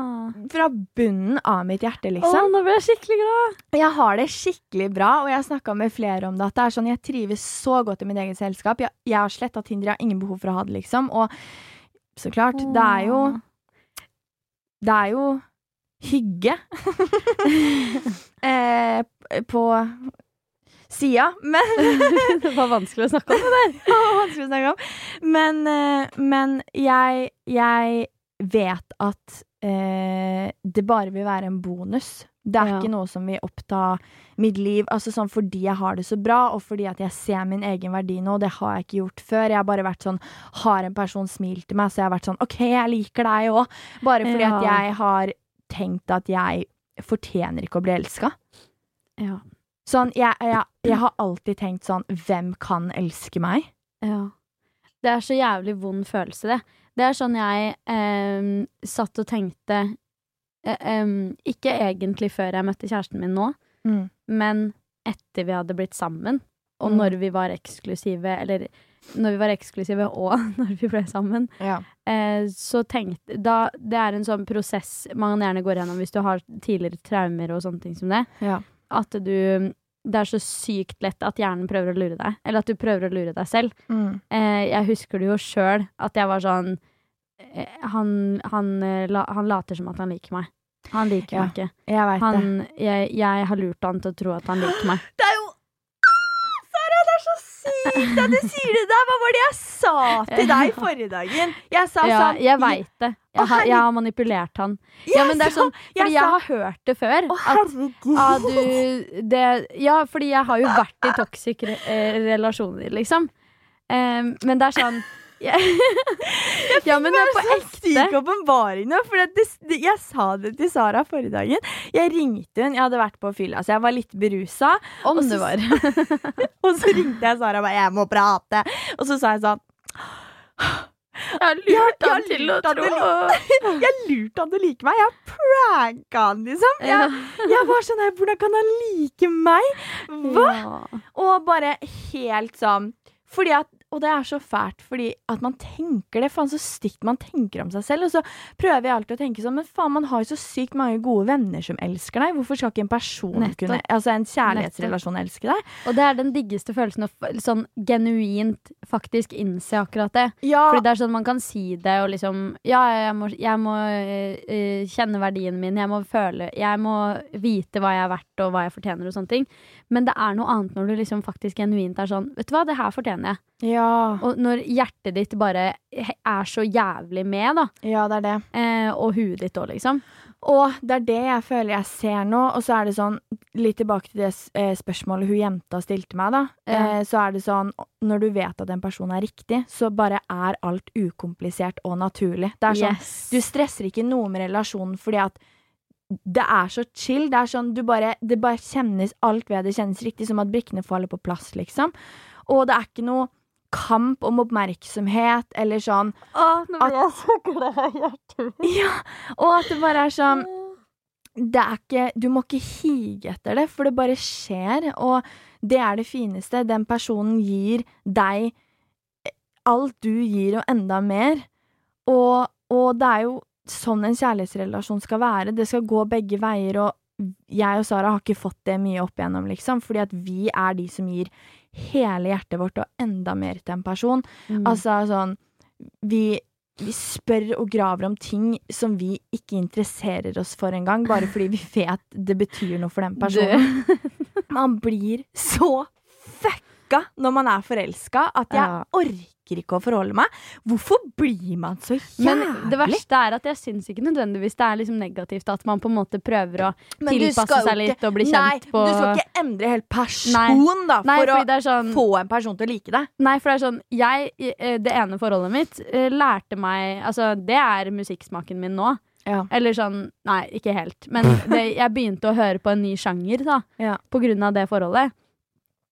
Fra bunnen av mitt hjerte, Å, liksom. nå ble jeg skikkelig glad. Jeg har det skikkelig bra, og jeg har snakka med flere om det. At det er sånn, Jeg trives så godt i mitt eget selskap. Jeg, jeg har sletta Tinder, jeg har ingen behov for å ha det, liksom. Og så klart, det er jo Det er jo hygge *laughs* eh, på sida, men *laughs* det var vanskelig å snakke om. *laughs* det var vanskelig å snakke om. Men, eh, men jeg, jeg vet at eh, det bare vil være en bonus. Det er Ja. ikke noe som vil oppta mitt liv. Altså sånn fordi jeg har det så bra, og fordi at jeg ser min egen verdi nå. Det har jeg ikke gjort før. Jeg har bare vært sånn Har en person smilt til meg, så jeg har vært sånn OK, jeg liker deg òg. Bare fordi at jeg har tenkt at jeg fortjener ikke å bli elska. Ja. Sånn, jeg, jeg, jeg har alltid tenkt sånn Hvem kan elske meg? Ja. Det er så jævlig vond følelse, det. Det er sånn jeg eh, satt og tenkte eh, eh, Ikke egentlig før jeg møtte kjæresten min nå, men etter vi hadde blitt sammen, og Mm. når vi var eksklusive, eller når vi var eksklusive *laughs* og når vi ble sammen, Ja. eh, så tenkte da, Det er en sånn prosess man gjerne går gjennom hvis du har tidligere traumer og sånne ting som det. Ja. At du Det er så sykt lett at hjernen prøver å lure deg. Eller at du prøver å lure deg selv. Mm. Eh, jeg husker det jo sjøl, at jeg var sånn eh, han, han, eh, la, han later som at han liker meg. Han liker Ja, meg ikke. Jeg. Han, jeg, jeg har lurt han til å tro at han liker meg. *gasps* Det er jo sykt at du sier det der! Hva var det jeg sa til deg *laughs* forrige dagen? Jeg sa Ja, sånn jeg veit det. Jeg har, jeg har manipulert han. Ja, men det er sånn, fordi jeg har hørt det før. At ah, du, det, ja, fordi jeg har jo vært i toxic re eh, relasjoner, liksom. Um, men det er sånn Ja, ja men det er på ekte. syk åpenbaring nå. For det, det, jeg sa det til Sara forrige dagen. Jeg ringte hun, jeg hadde vært på fylla, så jeg var litt berusa. Om Og så- var. *laughs* Og så ringte jeg Sara og bare 'jeg må prate'. Og så sa jeg sånn Jeg har lurt han til å tro Jeg Jeg lurte han til å like meg. Jeg pranka han, liksom. Jeg, jeg var sånn her, Hvordan kan han like meg? Hva? Ja. Og bare helt sånn Fordi at Og det er så fælt, fordi at man tenker det. Faen, så stygt man tenker om seg selv. Og så prøver jeg alltid å tenke sånn Men faen, man har jo så sykt mange gode venner som elsker deg. Hvorfor skal ikke en person Nettopp. kunne Altså en kjærlighetsrelasjon elske deg? Og det er den diggeste følelsen å sånn genuint faktisk innse akkurat det. Ja, Fordi det er sånn man kan si det og liksom Ja, jeg må, jeg må eh, kjenne verdien min, jeg må føle Jeg må vite hva jeg er verdt og hva jeg fortjener og sånne ting. Men det er noe annet når du liksom faktisk genuint er sånn Vet du hva, det her fortjener jeg. Ja, Og når hjertet ditt bare er så jævlig med, da. ja, det er det. Eh, og huet ditt òg, liksom. Og det er det jeg føler jeg ser nå. Og så er det sånn, litt tilbake til det eh, spørsmålet hun jenta stilte meg, da. Ja. Eh, så er det sånn, når du vet at en person er riktig, så bare er alt ukomplisert og naturlig. Det er sånn, Yes. du stresser ikke noe med relasjonen fordi at det er så chill. Det er sånn, du bare, det bare kjennes, alt ved det kjennes riktig, som at brikkene faller på plass, liksom. Og det er ikke noe kamp om oppmerksomhet, eller sånn Å, nå blir jeg så glad i hjertet. *laughs* Ja, og at det bare er sånn det er ikke, du må ikke hige etter det, for det bare skjer. Og det er det fineste. Den personen gir deg alt du gir, og enda mer. Og, og det er jo sånn en kjærlighetsrelasjon skal være. Det skal gå begge veier, og jeg og Sara har ikke fått det mye opp igjennom, liksom. Fordi at vi er de som gir hele hjertet vårt, og enda mer til en person. Mm. Altså sånn vi, vi spør og graver om ting som vi ikke interesserer oss for engang, bare fordi vi vet det betyr noe for den personen. Man blir så fucka når man er forelska at jeg Ja. orker ikke å forholde meg. Hvorfor blir man så Men jævlig? det verste er at jeg syns ikke nødvendigvis det er liksom negativt at man på en måte prøver å Men tilpasse seg litt ikke- og bli kjent Nei, på du skal ikke endre helt person, Nei. da, Nei, for å det er sånn få en person til å like deg. Nei, for det er sånn Jeg, eh, det ene forholdet mitt, eh, lærte meg Altså, det er musikksmaken min nå. Ja. Eller sånn Nei, ikke helt. Men *laughs* det, jeg begynte å høre på en ny sjanger, da. Ja. På grunn av det forholdet.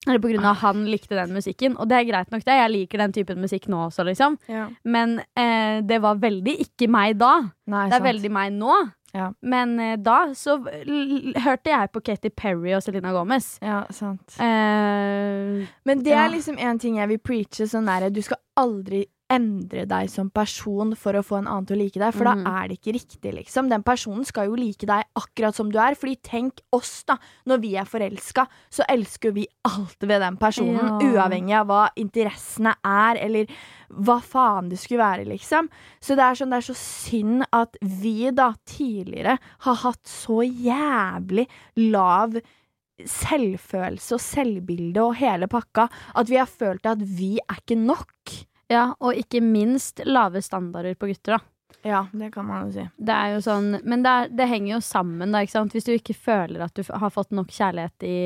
Eller på grunn av han likte den musikken. Og det er greit nok, det. Jeg liker den typen musikk nå også, liksom. Men eh, det var veldig ikke meg da. Nei, Det er sant. veldig meg nå. Ja. Men eh, da så hørte jeg på Katy Perry og Selena Gomez. Ja, sant. Eh, Men det Ja. er liksom en ting jeg vil preache sånn der, Du skal aldri endre deg som person for å få en annen til å like deg, for mm. da er det ikke riktig, liksom. Den personen skal jo like deg akkurat som du er. Fordi tenk oss, da. Når vi er forelska, så elsker vi alt ved den personen. Ja. Uavhengig av hva interessene er, eller hva faen det skulle være, liksom. Så det er sånn, det er så synd at vi da tidligere har hatt så jævlig lav selvfølelse og selvbilde og hele pakka at vi har følt at vi er ikke nok. Ja, og ikke minst lave standarder på gutter, da. Ja, det kan man jo si. Det er jo sånn, men det, er, det henger jo sammen, da, ikke sant. Hvis du ikke føler at du har fått nok kjærlighet i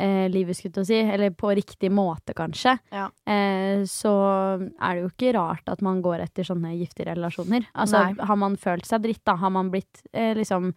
eh, livet, skulle jeg si, eller på riktig måte, kanskje, Ja. eh, så er det jo ikke rart at man går etter sånne giftige relasjoner. Altså, Nei. har man følt seg dritt, da, har man blitt eh, liksom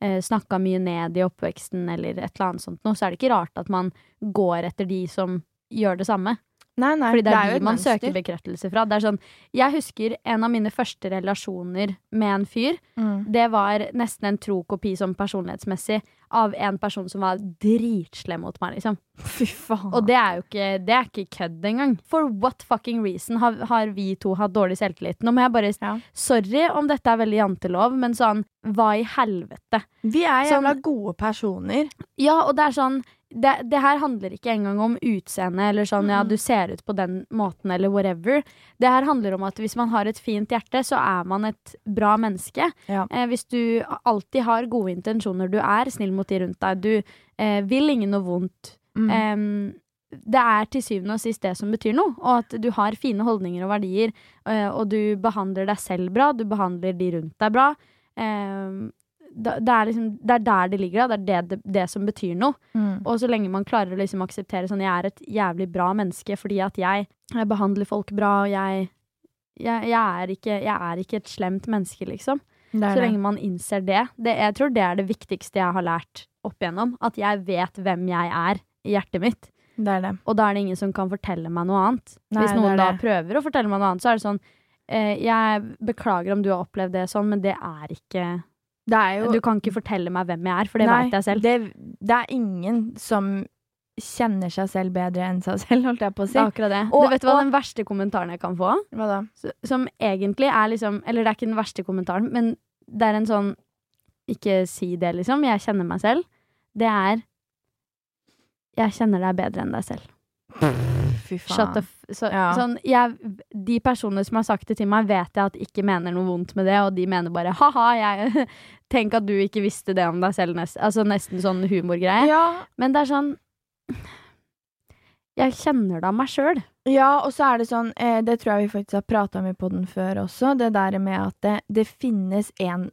eh, snakka mye ned i oppveksten eller et eller annet sånt noe, så er det ikke rart at man går etter de som gjør det samme. Nei, nei, Fordi det er, jo de man mønster. søker bekreftelse fra. Det er sånn, jeg husker en av mine første relasjoner med en fyr. Mm. Det var nesten en tro kopi sånn personlighetsmessig av en person som var dritslem mot meg, liksom. *laughs* Fy faen. Og det er jo ikke, det er ikke kødd engang. For what fucking reason har, har vi to hatt dårlig selvtillit? Nå må jeg bare Ja. Sorry om dette er veldig jantelov, men sånn, hva i helvete? Vi er Sånn- jævla gode personer. Ja, og det er sånn det, det her handler ikke engang om utseende eller sånn ja, Mhm. du ser ut på den måten eller whatever. Det her handler om at hvis man har et fint hjerte, så er man et bra menneske. Ja. Eh, hvis du alltid har gode intensjoner, du er snill mot de rundt deg, du eh, vil ingen noe vondt. Mm. Eh, det er til syvende og sist det som betyr noe, og at du har fine holdninger og verdier, eh, og du behandler deg selv bra, du behandler de rundt deg bra. Em, da- det, er liksom, det er der det ligger, da. Det er det, det, det som betyr noe. Mm. Og så lenge man klarer å liksom akseptere sånn Jeg er et jævlig bra menneske fordi at jeg, jeg behandler folk bra, og jeg jeg, jeg, er ikke, jeg er ikke et slemt menneske, liksom. Så lenge man innser det. det. Jeg tror det er det viktigste jeg har lært opp igjennom. At jeg vet hvem jeg er i hjertet mitt. Og da er det ingen som kan fortelle meg noe annet. Nei, Hvis noen da prøver å fortelle meg noe annet, så er det sånn eh, Jeg beklager om du har opplevd det sånn, men det er ikke jo Du kan ikke fortelle meg hvem jeg er, for det Nei, veit jeg selv. Det, det er ingen som kjenner seg selv bedre enn seg selv, holdt jeg på å si. Det akkurat det. Og- du vet hva og- den verste kommentaren jeg kan få? Hva da? Som egentlig er liksom Eller det er ikke den verste kommentaren, men det er en sånn Ikke si det, liksom. Jeg kjenner meg selv. Det er Jeg kjenner deg bedre enn deg selv. *laughs* Fy faen. Så, Ja. sånn, jeg, de personene som har sagt det til meg, vet jeg at ikke mener noe vondt med det, og de mener bare ha-ha, jeg *laughs* Tenk at du ikke visste det om deg selv. Nest, altså nesten sånn humorgreie. Ja, Men det er sånn Jeg kjenner det av meg sjøl. ja, og så er det sånn, eh, det tror jeg vi faktisk har prata om i poden før også, det der med at det, det finnes en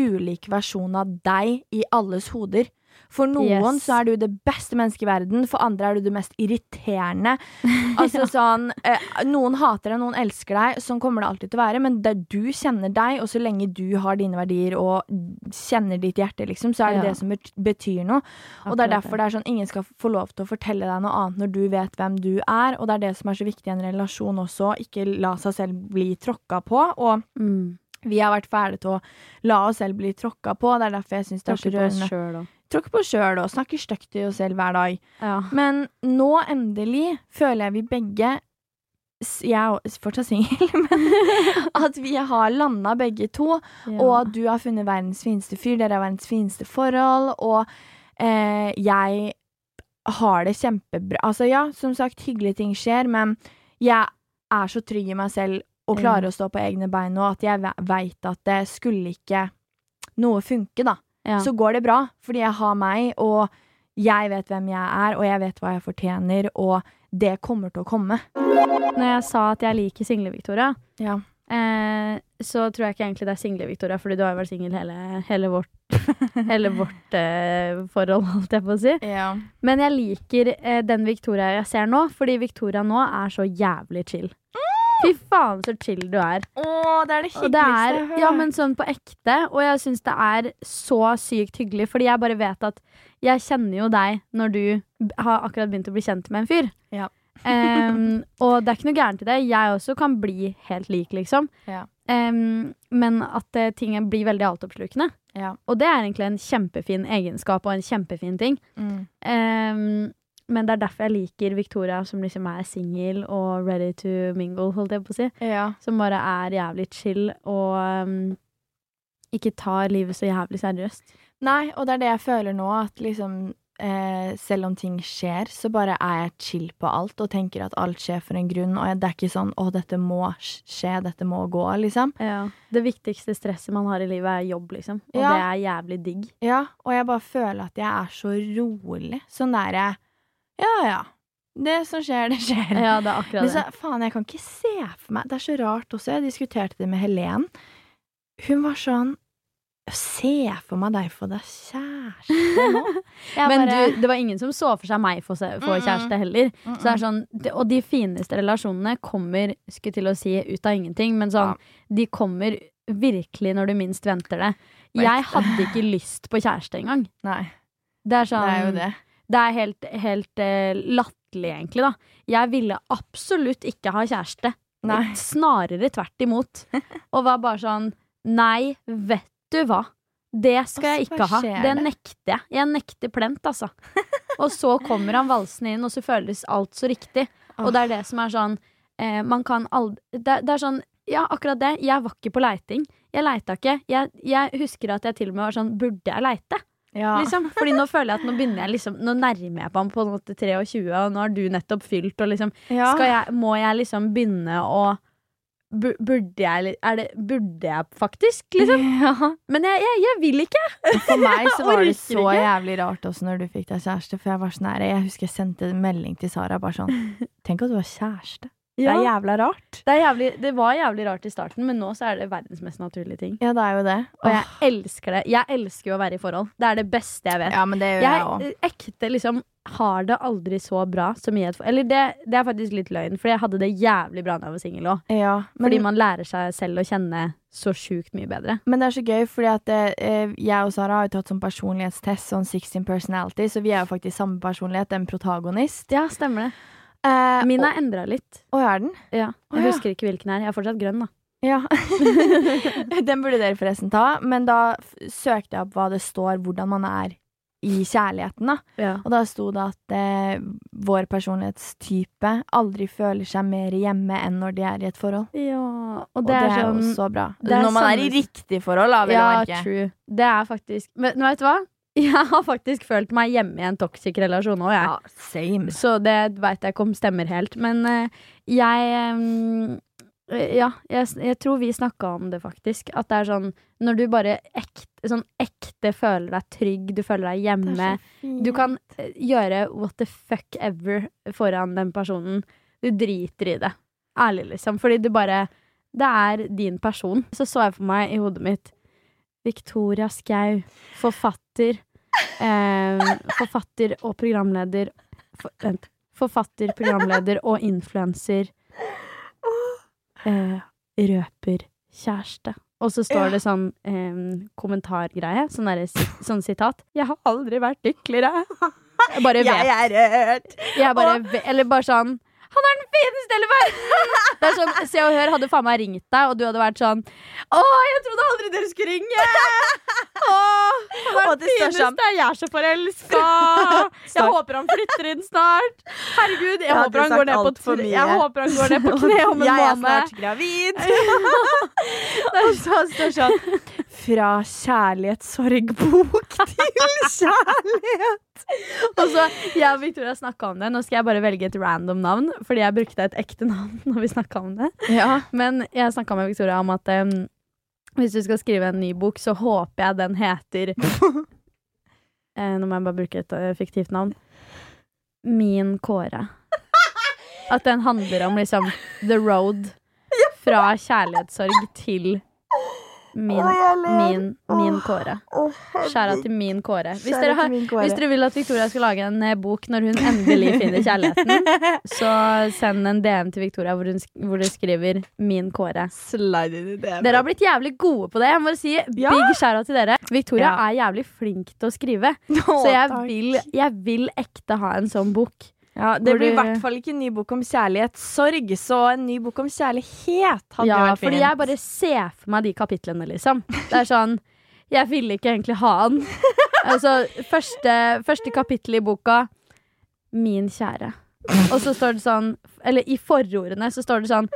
ulik versjon av deg i alles hoder. For noen Yes. så er du det beste mennesket i verden, for andre er du det mest irriterende. *laughs* Altså sånn eh, Noen hater deg, noen elsker deg. Sånn kommer det alltid til å være, men det du kjenner deg, og så lenge du har dine verdier og kjenner ditt hjerte, liksom, så er det Ja. det som betyr noe. Og det er derfor det er sånn ingen skal få lov til å fortelle deg noe annet når du vet hvem du er, og det er det som er så viktig i en relasjon også, ikke la seg selv bli tråkka på. Og mm. vi har vært ferdige til å la oss selv bli tråkka på, det er derfor jeg syns det er så rørende. Sjøl òg. Tråkke på oss sjøl og snakker stygt til oss selv hver dag. Ja. Men nå endelig føler jeg vi begge Jeg er fortsatt singel, *laughs* men *laughs* at vi har landa begge to. Og at du har funnet verdens fineste fyr, dere har verdens fineste forhold, og eh, jeg har det kjempebra. Altså ja, som sagt, hyggelige ting skjer, men jeg er så trygg i meg selv og klarer Ja. å stå på egne bein nå at jeg veit at det skulle ikke noe funke, da. Ja. Så går det bra, fordi jeg har meg, og jeg vet hvem jeg er, og jeg vet hva jeg fortjener, og det kommer til å komme. Når jeg sa at jeg liker single Victoria, Ja. eh, så tror jeg ikke egentlig det er single Victoria, fordi du har jo vært singel hele, hele vårt, *laughs* hele vårt eh, forhold, holdt jeg på å si. ja. Men jeg liker eh, den Victoria jeg ser nå, fordi Victoria nå er så jævlig chill. Fy faen, så chill du er. Å, det er det hyggeligste er, jeg har hørt. ja, men sånn på ekte. Og jeg syns det er så sykt hyggelig, fordi jeg bare vet at jeg kjenner jo deg når du har akkurat begynt å bli kjent med en fyr. Ja. um, *laughs* og det er ikke noe gærent i det. Jeg også kan bli helt lik, liksom. Ja. Um, men at uh, ting blir veldig altoppslukende. Ja. Og det er egentlig en kjempefin egenskap og en kjempefin ting. Mm. Em, men det er derfor jeg liker Victoria, som liksom er singel og ready to mingle, holdt jeg på å si. Ja. Som bare er jævlig chill og um, ikke tar livet så jævlig seriøst. Nei, og det er det jeg føler nå, at liksom eh, selv om ting skjer, så bare er jeg chill på alt og tenker at alt skjer for en grunn, og det er ikke sånn 'å, dette må skje, dette må gå', liksom. Det viktigste stresset man har i livet, er jobb, liksom. Og Ja. det er jævlig digg. Ja, og jeg bare føler at jeg er så rolig. Sånn derre Ja, ja. Det som skjer, det skjer. Ja, det er akkurat det. så, faen, jeg kan ikke se for meg Det er så rart også. Jeg diskuterte det med Helen. Hun var sånn Se for meg deg få deg kjæreste nå. *laughs* Men bare, du, det var ingen som så for seg meg få, kjæreste heller. Mm-mm. Så det er sånn, det- og de fineste relasjonene kommer skulle til å si ut av ingenting, men sånn, de kommer virkelig når du minst venter det. Jeg hadde ikke lyst på kjæreste engang. Nei, Det er det sånn er jo det. Det er helt, helt eh, latterlig, egentlig, da. Jeg ville absolutt ikke ha kjæreste. Nei. Snarere tvert imot. *laughs* Og var bare sånn Nei, vet du hva? Det skal jeg Altså, ikke ha. Det det? nekter jeg. Jeg nekter plent, altså. *laughs* Og så kommer han valsende inn, og så føles alt så riktig. Og det er det som er sånn eh, Man kan aldri det, det er sånn Ja, akkurat det. Jeg var ikke på leiting. Jeg leita ikke. Jeg, jeg husker at jeg til og med var sånn Burde jeg leite? Ja. Liksom. Fordi nå føler jeg at nå begynner jeg liksom Nå nærmer jeg på ham på en måte 23, og nå har du nettopp fylt, og liksom Ja. jeg, Må jeg liksom begynne å Burde jeg det Burde jeg faktisk, liksom? *laughs* Ja. Men jeg, jeg, jeg vil ikke! For meg så *laughs* var det så jævlig rart også når du fikk deg kjæreste. For jeg var sånn her, jeg husker jeg sendte en melding til Sara bare sånn *laughs* Tenk at du har kjæreste. Det er jævla rart. Det, jævlig, det var jævlig rart i starten, men nå så er det verdens mest naturlige ting. Ja, det er jo det. Og jeg elsker det. Jeg elsker jo å være i forhold. Det er det beste jeg vet. Ja, men det gjør jeg. Jeg eh, ekte liksom har det aldri så bra som i et forhold. Eller det, det er faktisk litt løgn, for jeg hadde det jævlig bra da jeg var singel òg. Ja, men, Fordi man lærer seg selv å kjenne så sjukt mye bedre. men det er så gøy, fordi at eh, jeg og Sara har jo tatt sånn personlighetstest, sånn 16 personality, så vi er jo faktisk samme personlighet, en protagonist. Ja, stemmer det. Eh, Min er endra litt. og er den? Ja. Å, Jeg ja. husker ikke hvilken er. Jeg er fortsatt grønn, da. Ja. *laughs* den burde dere forresten ta, men da søkte jeg opp hva det står, hvordan man er i kjærligheten, da. Ja. Og da sto det at eh, vår personlighetstype aldri føler seg mer hjemme enn når de er i et forhold. og Og det er, sånn jo så bra. når man er i riktig forhold, da, vil Ja, jeg merke. true. Det er faktisk men vet du hva? *laughs* Jeg har faktisk følt meg hjemme i en toxic relasjon òg, jeg. Ja, same. Så det veit jeg ikke om stemmer helt. Men uh, jeg eh, Ja, jeg, jeg tror vi snakka om det, faktisk. At det er sånn når du bare ekte, sånn ekte føler deg trygg, du føler deg hjemme. Du kan gjøre what the fuck ever foran den personen. Du driter i det. Ærlig, liksom. Fordi du bare Det er din person. Så så jeg for meg i hodet mitt Victoria Skau, forfatter. Eh, forfatter og programleder for, Vent. Forfatter, programleder og influenser. Eh, røper kjæreste. Og så står det sånn eh, kommentargreie, sånn, der, sånn sitat. 'Jeg har aldri vært lykkeligere'. Jeg bare vet. Jeg er rørt! Jeg bare Eller bare sånn Han er den fineste i verden! *laughs* Det er sånn, Se og Hør hadde faen meg ringt deg, og du hadde vært sånn Å, jeg trodde aldri dere skulle ringe! *laughs* Å, han er den det sånn- fineste! Jeg er så forelska! *laughs* Jeg håper han flytter inn snart! Herregud, jeg Jeg håper han går ned på for mye. Jeg håper han går ned på kne om en Jeg er snart gravid! det er så så sånn Fra kjærlighetssorgbok *laughs* til kjærlighet. Og så, Jeg og Victoria snakka om det. Nå skal jeg bare velge et random navn, fordi jeg brukte et ekte navn *laughs* når vi snakka om det. Ja. Men jeg snakka med Victoria om at um, hvis du skal skrive en ny bok, så håper jeg den heter *laughs* eh, Nå må jeg bare bruke et uh, fiktivt navn. Min Kåre. At den handler om liksom the road fra kjærlighetssorg til min, min, min Kåre. Skjæra til min Kåre. Hvis dere, har, hvis dere vil at Victoria skal lage en eh, bok når hun endelig finner kjærligheten, *laughs* så send en DM til Victoria hvor, hun, hvor du skriver 'Min Kåre'. Slide in det. Dere har blitt jævlig gode på det. Jeg må si. Big shout til dere. Victoria er jævlig flink til å skrive. Så jeg vil, jeg vil ekte ha en sånn bok. Ja, det blir i hvert fall ikke en ny bok om kjærlighetssorg, så en ny bok om kjærlighet hadde Ja, vært fint. Ja, fordi jeg bare ser for meg de kapitlene, liksom. Det er sånn Jeg ville ikke egentlig ha den. *laughs* Altså, første, første kapittel i boka Min kjære. Og så står det sånn Eller i forordene så står det sånn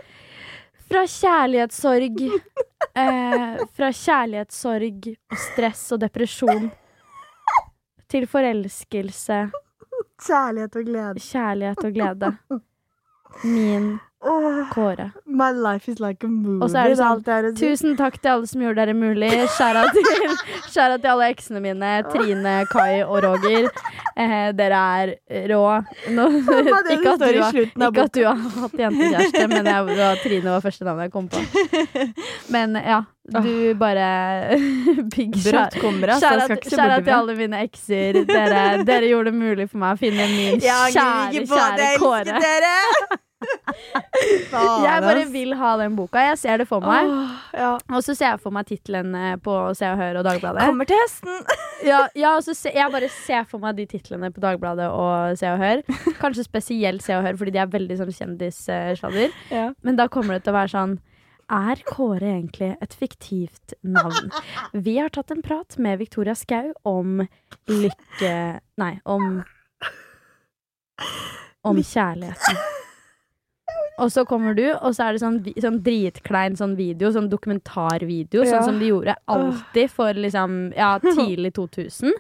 Fra kjærlighetssorg eh, Fra kjærlighetssorg og stress og depresjon til forelskelse, Kjærlighet og glede. kjærlighet og glede. Min Kåre. my life is like a movie. Og så er det sånn. Tusen takk til alle som gjorde dere mulig. Skjæra til, *laughs* skjæra til alle eksene mine. Trine, Kai og Roger. Eh, dere er rå. Nå, *laughs* ikke, at du var, ikke at du har hatt jentekjæreste, men jeg, var Trine var første navnet jeg kom på. *laughs* Men ja, Du bare Big Brått kommer, altså. Ikke bort til alle mine ekser. Dere, dere gjorde det mulig for meg å finne min kjære, kjære Kåre. dere! Jeg bare vil ha den boka. Jeg ser det for meg. ja. Og så ser jeg for meg tittelen eh, på Se og Hør og Dagbladet. Kommer til høsten. *laughs* Ja, ja se, jeg bare ser for meg de titlene på Dagbladet og Se og Hør. Kanskje spesielt Se og Hør, fordi de er veldig sånn kjendissladder. Ja. Men da kommer det til å være sånn Er Kåre egentlig et fiktivt navn? Vi har tatt en prat med Victoria Skau om lykke... Nei, om Om kjærligheten. Og så kommer du, og så er det sånn, sånn dritklein sånn video, sånn dokumentarvideo, Ja. sånn som de gjorde alltid for liksom, ja, *laughs* tidlig 2000.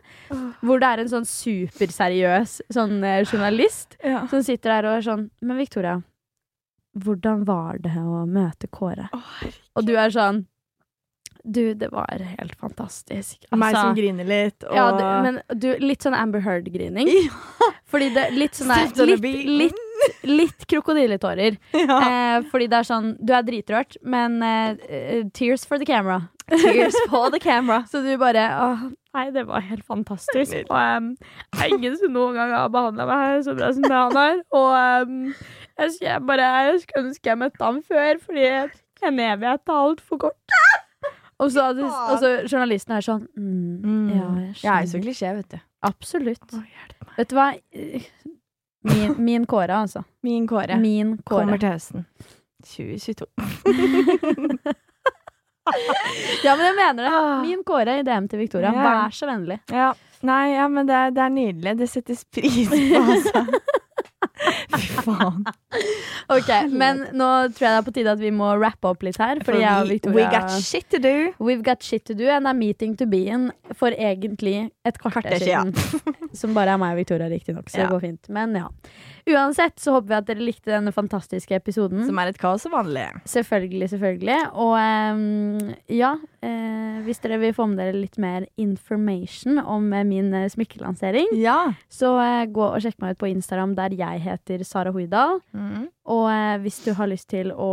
Hvor det er en sånn superseriøs sånn eh, journalist Ja. som sitter der og er sånn Men Victoria, hvordan var det å møte Kåre? Og du er sånn Du, det var helt fantastisk. Meg Altså, som griner litt, og ja, du, men du, litt sånn Amber Heard-grining. Fordi det litt sånn der, litt, litt, *laughs* litt krokodilletårer. *laughs* ja. Eh, fordi det er sånn Du er dritrørt, men eh, eh, tears for the camera. Tears *laughs* for the camera. Så du bare Åh, nei, det var helt fantastisk. Og um, det er ingen som noen gang har behandla meg så bra som det han har. Og um, jeg, jeg bare jeg skulle ønske jeg møtte han før, fordi en evighet er altfor kort. Og så, altså, journalisten er sånn mm, Ja, jeg Jeg er så klisjé, vet du. Absolutt. Å, meg. Vet du hva? Min, min Kåre, altså. Min Kåre Min Kåre. kommer til høsten. 2022. *laughs* Ja, men jeg mener det. Ah. Min Kåre i DM til Victoria. Vær så vennlig. Ja. Nei, ja, men det er, det er nydelig. Det settes pris på, altså. *laughs* Fy faen. Ok, Men nå tror jeg det er på tide at vi må rappe opp litt her. Fordi jeg og Victoria we got shit to do. We've got shit to do and a meeting to be in for egentlig et kvarter, siden. *laughs* Som bare er meg og Victoria, riktignok. Så Ja. det går fint. Men ja. Uansett så håper vi at dere likte denne fantastiske episoden. Som er et kaos som vanlig. Selvfølgelig, selvfølgelig. Og um, ja, uh, hvis dere vil få med dere litt mer information om eh, min uh, smykkelansering, Ja. så eh, gå og sjekk meg ut på Instagram der jeg heter Sara Hoidal. Mm. Og eh, hvis du har lyst til å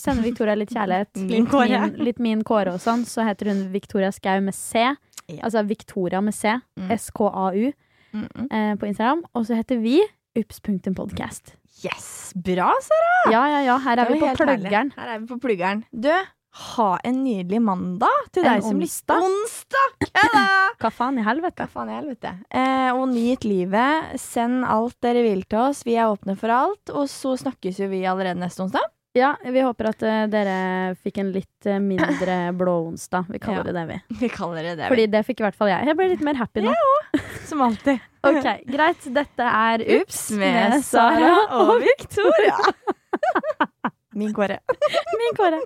sende Victoria litt kjærlighet, *laughs* Min litt, min, litt min Kåre og sånn, så heter hun Victoria Skau med C. Ja. Altså Victoria med C. Mm. S-K-A-U Mm -mm. eh, på Instagram. Og så heter vi ups.podcast. Yes! Bra, Sara. Ja, ja, ja. Her er vi på pluggeren. Her er vi på pluggeren. Du, ha en nydelig mandag til En deg som lytter. onsdag. *coughs* Hva faen i helvete? Hva faen i helvete. Eh, og nyt livet. Send alt dere vil til oss. Vi er åpne for alt. Og så snakkes jo vi allerede neste onsdag. Ja, vi håper at uh, dere fikk en litt eh, mindre *laughs* blå onsdag. Vi kaller Ja. det det, vi. *laughs* Vi kaller det det. Fordi det fikk i hvert fall jeg. Jeg ble litt mer happy nå. Som alltid. *laughs* Ok, Greit. Dette er Ups med Sara og Victoria. Min Kåre. Min Kåre.